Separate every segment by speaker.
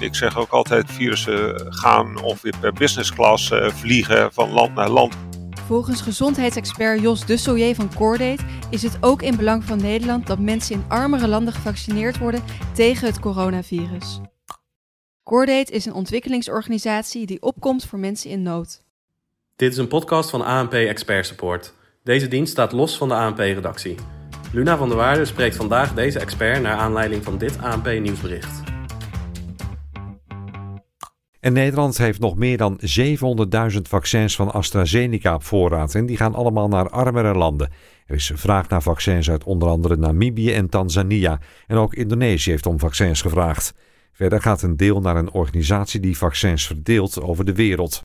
Speaker 1: Ik zeg ook altijd, virussen gaan of weer per business class eh, vliegen van land naar land.
Speaker 2: Volgens gezondheidsexpert Jos Dusselier van Cordate is het ook in belang van Nederland dat mensen in armere landen gevaccineerd worden tegen het coronavirus. Cordate is een ontwikkelingsorganisatie die opkomt voor mensen in nood.
Speaker 3: Dit is een podcast van ANP Expert Support. Deze dienst staat los van de ANP-redactie. Luna van der Waarde spreekt vandaag deze expert naar aanleiding van dit ANP-nieuwsbericht.
Speaker 4: En Nederland heeft nog meer dan 700.000 vaccins van AstraZeneca op voorraad en die gaan allemaal naar armere landen. Er is vraag naar vaccins uit onder andere Namibië en Tanzania en ook Indonesië heeft om vaccins gevraagd. Verder gaat een deel naar een organisatie die vaccins verdeelt over de wereld.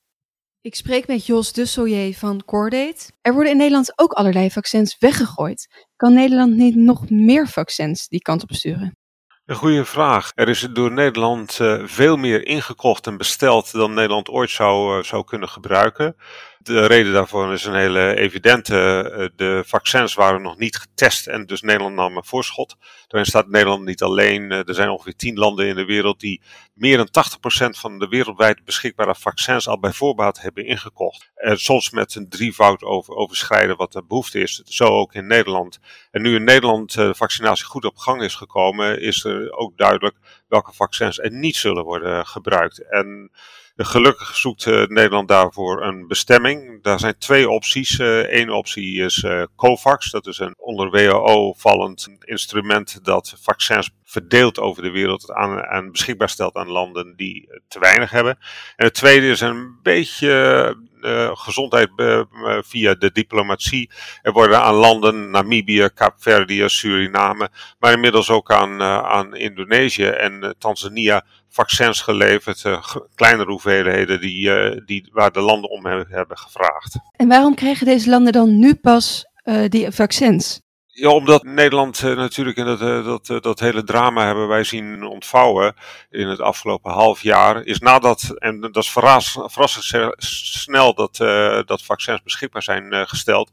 Speaker 2: Ik spreek met Jos Dusselier van Cordate. Er worden in Nederland ook allerlei vaccins weggegooid. Kan Nederland niet nog meer vaccins die kant op sturen?
Speaker 1: Een goede vraag. Er is door Nederland uh, veel meer ingekocht en besteld dan Nederland ooit zou, uh, zou kunnen gebruiken. De reden daarvoor is een hele evidente. Uh, de vaccins waren nog niet getest en dus Nederland nam een voorschot. Daarin staat Nederland niet alleen. er zijn ongeveer tien landen in de wereld die meer dan 80% van de wereldwijd beschikbare vaccins al bij voorbaat hebben ingekocht. En soms met een drievoud over, overschrijden wat de behoefte is. Zo ook in Nederland. En nu in Nederland de vaccinatie goed op gang is gekomen, is er ook duidelijk welke vaccins er niet zullen worden gebruikt. En Gelukkig zoekt uh, Nederland daarvoor een bestemming. Daar zijn twee opties. Eén uh, optie is uh, COVAX. Dat is een onder WHO vallend instrument dat vaccins verdeelt over de wereld aan, en beschikbaar stelt aan landen die te weinig hebben. En het tweede is een beetje gezondheid uh, via de diplomatie. Er worden aan landen, Namibië, Kaapverdië, Suriname, maar inmiddels ook aan, aan Indonesië en Tanzania vaccins geleverd. kleinere hoeveelheden die, die, waar de landen om hebben gevraagd.
Speaker 2: En waarom krijgen deze landen dan nu pas die vaccins?
Speaker 1: Ja, omdat Nederland uh, natuurlijk in dat, uh, dat, uh, dat hele drama hebben wij zien ontvouwen in het afgelopen half jaar. Is nadat, en dat is verrassend snel dat, dat vaccins beschikbaar zijn gesteld.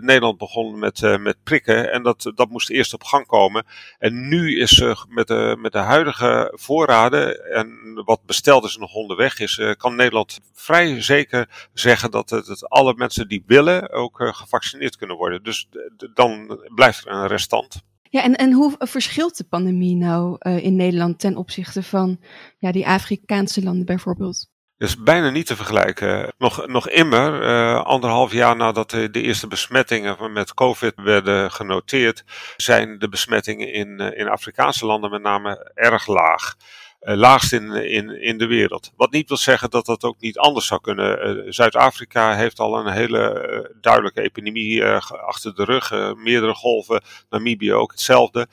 Speaker 1: Nederland begon met, met prikken en dat, dat moest eerst op gang komen. En nu is met, de, met de huidige voorraden en wat besteld is en nog onderweg is, kan Nederland vrij zeker zeggen dat, dat alle mensen die willen ook gevaccineerd kunnen worden. Dus dan blijft er een restant.
Speaker 2: Ja, en, en hoe verschilt de pandemie nou uh, in Nederland ten opzichte van ja, die Afrikaanse landen bijvoorbeeld?
Speaker 1: Dat is bijna niet te vergelijken. Nog, nog immer, uh, anderhalf jaar nadat de, de, eerste besmettingen met COVID werden genoteerd, zijn de besmettingen in, uh, in Afrikaanse landen met name erg laag laagst in, in, in de wereld. Wat niet wil zeggen dat dat ook niet anders zou kunnen. Uh, Zuid-Afrika heeft al een hele uh, duidelijke epidemie achter de rug, meerdere golven, Namibië ook hetzelfde.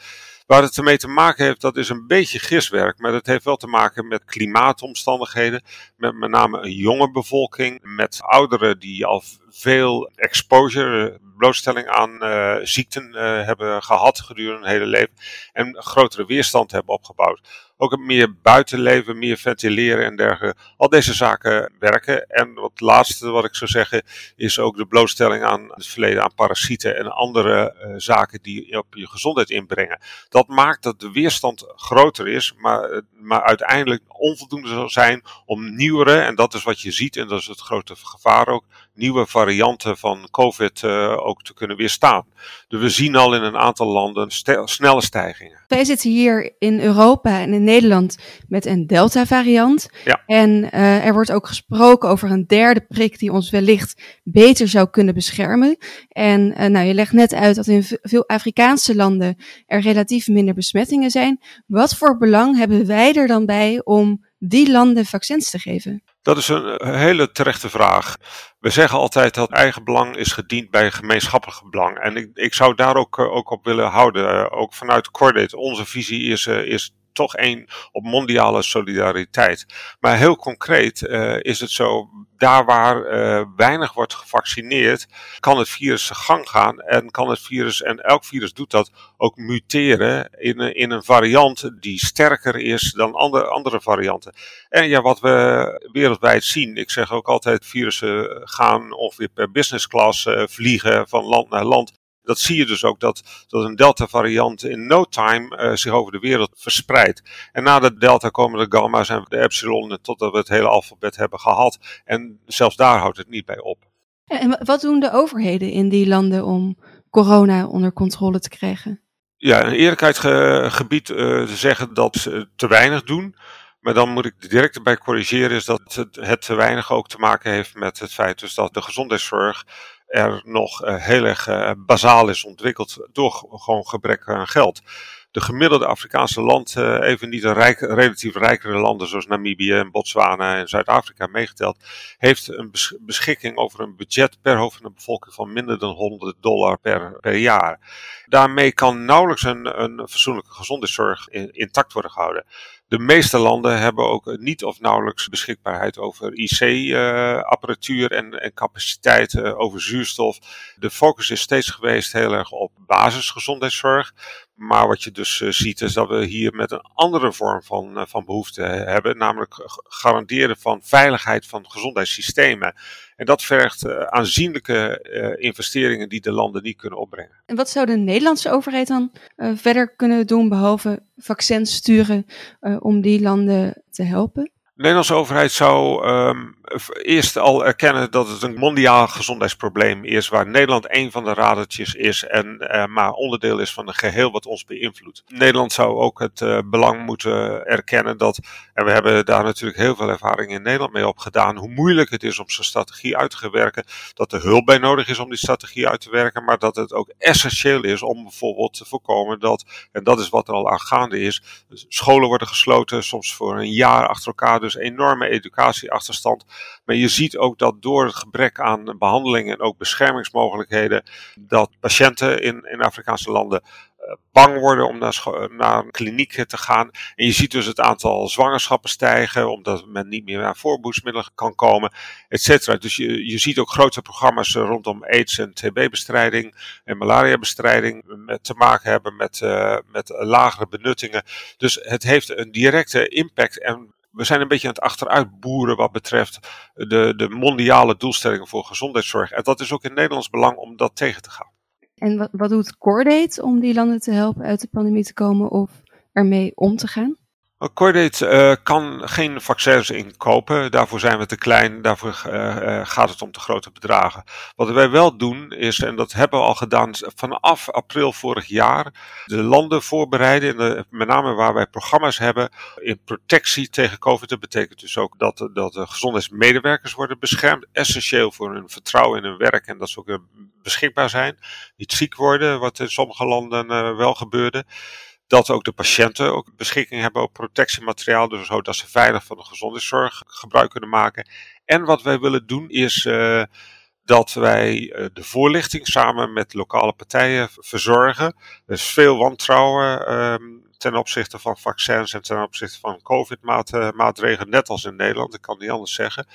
Speaker 1: Waar het ermee te maken heeft, dat is een beetje giswerk, maar dat heeft wel te maken met klimaatomstandigheden, met met name een jonge bevolking, met ouderen die al veel exposure, blootstelling aan ziekten hebben gehad gedurende hun hele leven en grotere weerstand hebben opgebouwd ook het meer buitenleven, meer ventileren en dergelijke. Al deze zaken werken. En wat laatste wat ik zou zeggen is ook de blootstelling aan het verleden aan parasieten en andere uh, zaken die op je gezondheid inbrengen. Dat maakt dat de weerstand groter is, maar, maar uiteindelijk onvoldoende zal zijn om nieuwere, en dat is wat je ziet en dat is het grote gevaar ook, nieuwe varianten van COVID uh, ook te kunnen weerstaan. Dus we zien al in een aantal landen snelle stijgingen.
Speaker 2: Wij zitten hier in Europa en in Nederland met een Delta-variant.
Speaker 1: Ja.
Speaker 2: En uh, er wordt ook gesproken over een derde prik die ons wellicht beter zou kunnen beschermen. En uh, nou, je legt net uit dat in veel Afrikaanse landen er relatief minder besmettingen zijn. Wat voor belang hebben wij er dan bij om die landen vaccins te geven?
Speaker 1: Dat is een hele terechte vraag. We zeggen altijd dat eigen belang is gediend bij gemeenschappelijk belang. En ik, ik zou daar ook, ook op willen houden. Ook vanuit Cordate. Onze visie is, is toch één op mondiale solidariteit. Maar heel concreet uh, is het zo, daar waar uh, weinig wordt gevaccineerd, kan het virus gang gaan en kan het virus, en elk virus doet dat, ook muteren in, in een variant die sterker is dan andere, andere varianten. En ja, wat we wereldwijd zien, ik zeg ook altijd, virussen gaan ongeveer per business class vliegen van land naar land. Dat zie je dus ook dat, dat een delta-variant in no time zich over de wereld verspreidt. En na de delta komen de gamma's en de epsilon totdat we het hele alfabet hebben gehad. En zelfs daar houdt het niet bij op.
Speaker 2: En wat doen de overheden in die landen om corona onder controle te krijgen?
Speaker 1: Ja, een eerlijkheidsgebied uh, zeggen dat ze te weinig doen. Maar dan moet ik direct erbij corrigeren, is dat het, het te weinig ook te maken heeft met het feit dus dat de gezondheidszorg er nog uh, heel erg uh, bazaal is ontwikkeld door gewoon gebrek aan geld de gemiddelde Afrikaanse land, uh, even niet de relatief rijkere landen zoals Namibië en Botswana en Zuid-Afrika meegeteld, heeft een beschikking over een budget per hoofd van de bevolking van minder dan 100 dollar per, per jaar. Daarmee kan nauwelijks een, een fatsoenlijke gezondheidszorg intact worden gehouden. De meeste landen hebben ook niet of nauwelijks beschikbaarheid over IC-apparatuur uh, en, en capaciteit uh, over zuurstof. De focus is steeds geweest heel erg op basisgezondheidszorg. Maar wat je dus uh, ziet is dat we hier met een andere vorm van, uh, van behoefte hebben, namelijk garanderen van veiligheid van gezondheidssystemen. En dat vergt aanzienlijke investeringen die de landen niet kunnen opbrengen.
Speaker 2: En wat zou de Nederlandse overheid dan verder kunnen doen, behalve vaccins sturen, om die landen te helpen?
Speaker 1: De Nederlandse overheid zou um, eerst al erkennen dat het een mondiaal gezondheidsprobleem is, waar Nederland een van de radertjes is en uh, maar onderdeel is van een geheel wat ons beïnvloedt. Nederland zou ook het uh, belang moeten erkennen dat, en we hebben daar natuurlijk heel veel ervaring in Nederland mee opgedaan, hoe moeilijk het is om zo'n strategie uit te werken, dat er hulp bij nodig is om die strategie uit te werken, maar dat het ook essentieel is om bijvoorbeeld te voorkomen dat, en dat is wat er al aan gaande is, scholen worden gesloten, soms voor een jaar achter elkaar, dus enorme educatieachterstand. Maar je ziet ook dat door het gebrek aan behandeling en ook beschermingsmogelijkheden, dat patiënten in, in Afrikaanse landen uh, bang worden om naar, naar een kliniek te gaan. En je ziet dus het aantal zwangerschappen stijgen, omdat men niet meer aan voorboedsmiddelen kan komen, et cetera. Dus je, je ziet ook grote programma's rondom AIDS en TB-bestrijding en malaria-bestrijding met te maken hebben met, met lagere benuttingen. Dus het heeft een directe impact en we zijn een beetje aan het achteruitboeren wat betreft de, de mondiale doelstellingen voor gezondheidszorg. En dat is ook in Nederlands belang om dat tegen te gaan.
Speaker 2: En wat, wat doet Cordate om die landen te helpen uit de pandemie te komen of ermee om te gaan?
Speaker 1: Cordate uh, kan geen vaccins inkopen. Daarvoor zijn we te klein. Daarvoor uh, gaat het om te grote bedragen. Wat wij wel doen is, en dat hebben we al gedaan vanaf april vorig jaar, de landen voorbereiden. In met name waar wij programma's hebben in protectie tegen COVID. Dat betekent dus ook dat, dat de gezondheidsmedewerkers worden beschermd. Essentieel voor hun vertrouwen in hun werk en dat ze ook beschikbaar zijn. Niet ziek worden, wat in sommige landen wel gebeurde dat ook de patiënten ook beschikking hebben over protectiemateriaal, dus zodat ze veilig van de gezondheidszorg gebruik kunnen maken. En wat wij willen doen is uh, dat wij uh, de voorlichting samen met lokale partijen verzorgen. Er is veel wantrouwen um, ten opzichte van vaccins en ten opzichte van COVID-maatregelen, net als in Nederland, ik kan niet anders zeggen.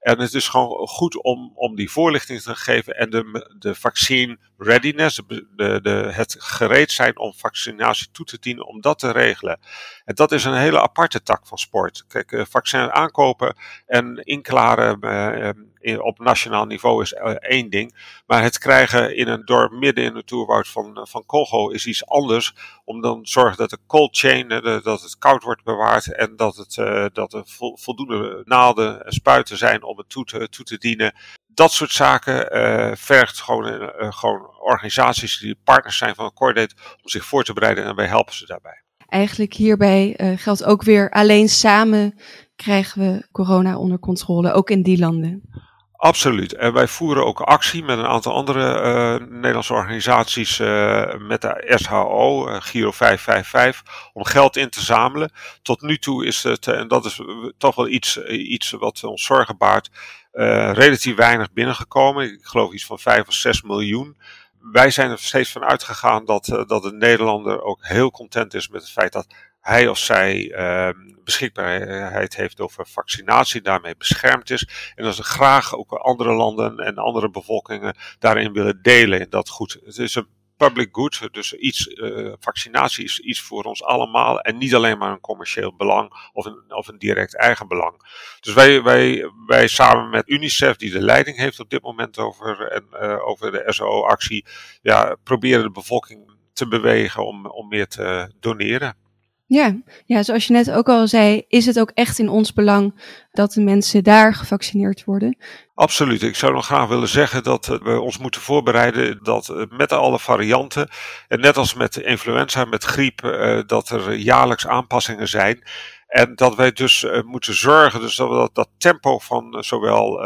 Speaker 1: En het is gewoon goed om, om die voorlichting te geven en de, de vaccine readiness, de, de, het gereed zijn om vaccinatie toe te dienen, om dat te regelen. En dat is een hele aparte tak van sport. Kijk, uh, vaccin aankopen en inklaren uh, in, op nationaal niveau is één ding. Maar het krijgen in een dorp midden in het toerwoud van, van Congo is iets anders. Om dan te zorgen dat de cold chain, dat het koud wordt bewaard en dat, het, dat er voldoende naalden en spuiten zijn om het toe te, toe te dienen dat soort zaken uh, vergt gewoon, uh, gewoon organisaties die partners zijn van Cordate om zich voor te bereiden en wij helpen ze daarbij.
Speaker 2: Eigenlijk hierbij uh, geldt ook weer alleen samen krijgen we corona onder controle, ook in die landen.
Speaker 1: Absoluut. En wij voeren ook actie met een aantal andere Nederlandse organisaties, met de SHO, Giro 555, om geld in te zamelen. Tot nu toe is het, en dat is toch wel iets, iets wat ons zorgen baart, relatief weinig binnengekomen. Ik geloof iets van 5 of 6 miljoen. Wij zijn er steeds van uitgegaan dat, dat de Nederlander ook heel content is met het feit dat hij of zij uh, beschikbaarheid heeft over vaccinatie, daarmee beschermd is. En dat ze graag ook andere landen en andere bevolkingen daarin willen delen dat goed. Het is een public good. Dus iets, uh, vaccinatie is iets voor ons allemaal en niet alleen maar een commercieel belang of een, of een direct eigen belang. Dus wij, wij, wij samen met UNICEF, die de leiding heeft op dit moment over, en, uh, over de SO-actie, ja, proberen de bevolking te bewegen om, om meer te doneren.
Speaker 2: Ja, ja, zoals je net ook al zei, is het ook echt in ons belang dat de mensen daar gevaccineerd worden.
Speaker 1: Absoluut. Ik zou nog graag willen zeggen dat we ons moeten voorbereiden dat met alle varianten, en net als met influenza, met griep, eh, dat er jaarlijks aanpassingen zijn. En dat wij dus moeten zorgen dus dat we dat, tempo van zowel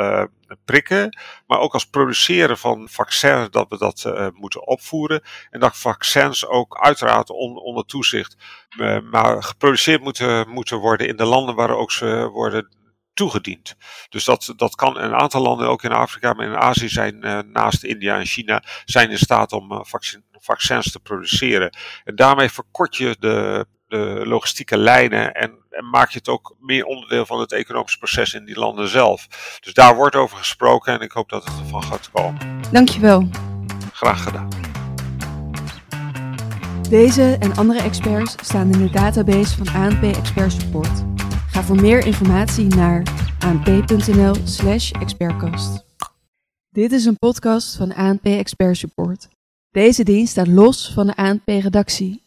Speaker 1: prikken, maar ook als produceren van vaccins, dat we dat moeten opvoeren. En dat vaccins ook uiteraard on, onder toezicht, maar geproduceerd moeten, moeten worden in de landen waar ook ze worden toegediend. Dus dat, dat kan een aantal landen, ook in Afrika, maar in Azië zijn naast India en China, zijn in staat om vaccin, vaccins te produceren. En daarmee verkort je de, de logistieke lijnen en en maak je het ook meer onderdeel van het economisch proces in die landen zelf. Dus daar wordt over gesproken en ik hoop dat het ervan gaat komen.
Speaker 2: Dankjewel.
Speaker 1: Graag gedaan.
Speaker 2: Deze en andere experts staan in de database van ANP Expert Support. Voor meer informatie naar anp.nl/slash expertcast. Dit is een podcast van ANP Expert Support. Deze dienst staat los van de ANP-redactie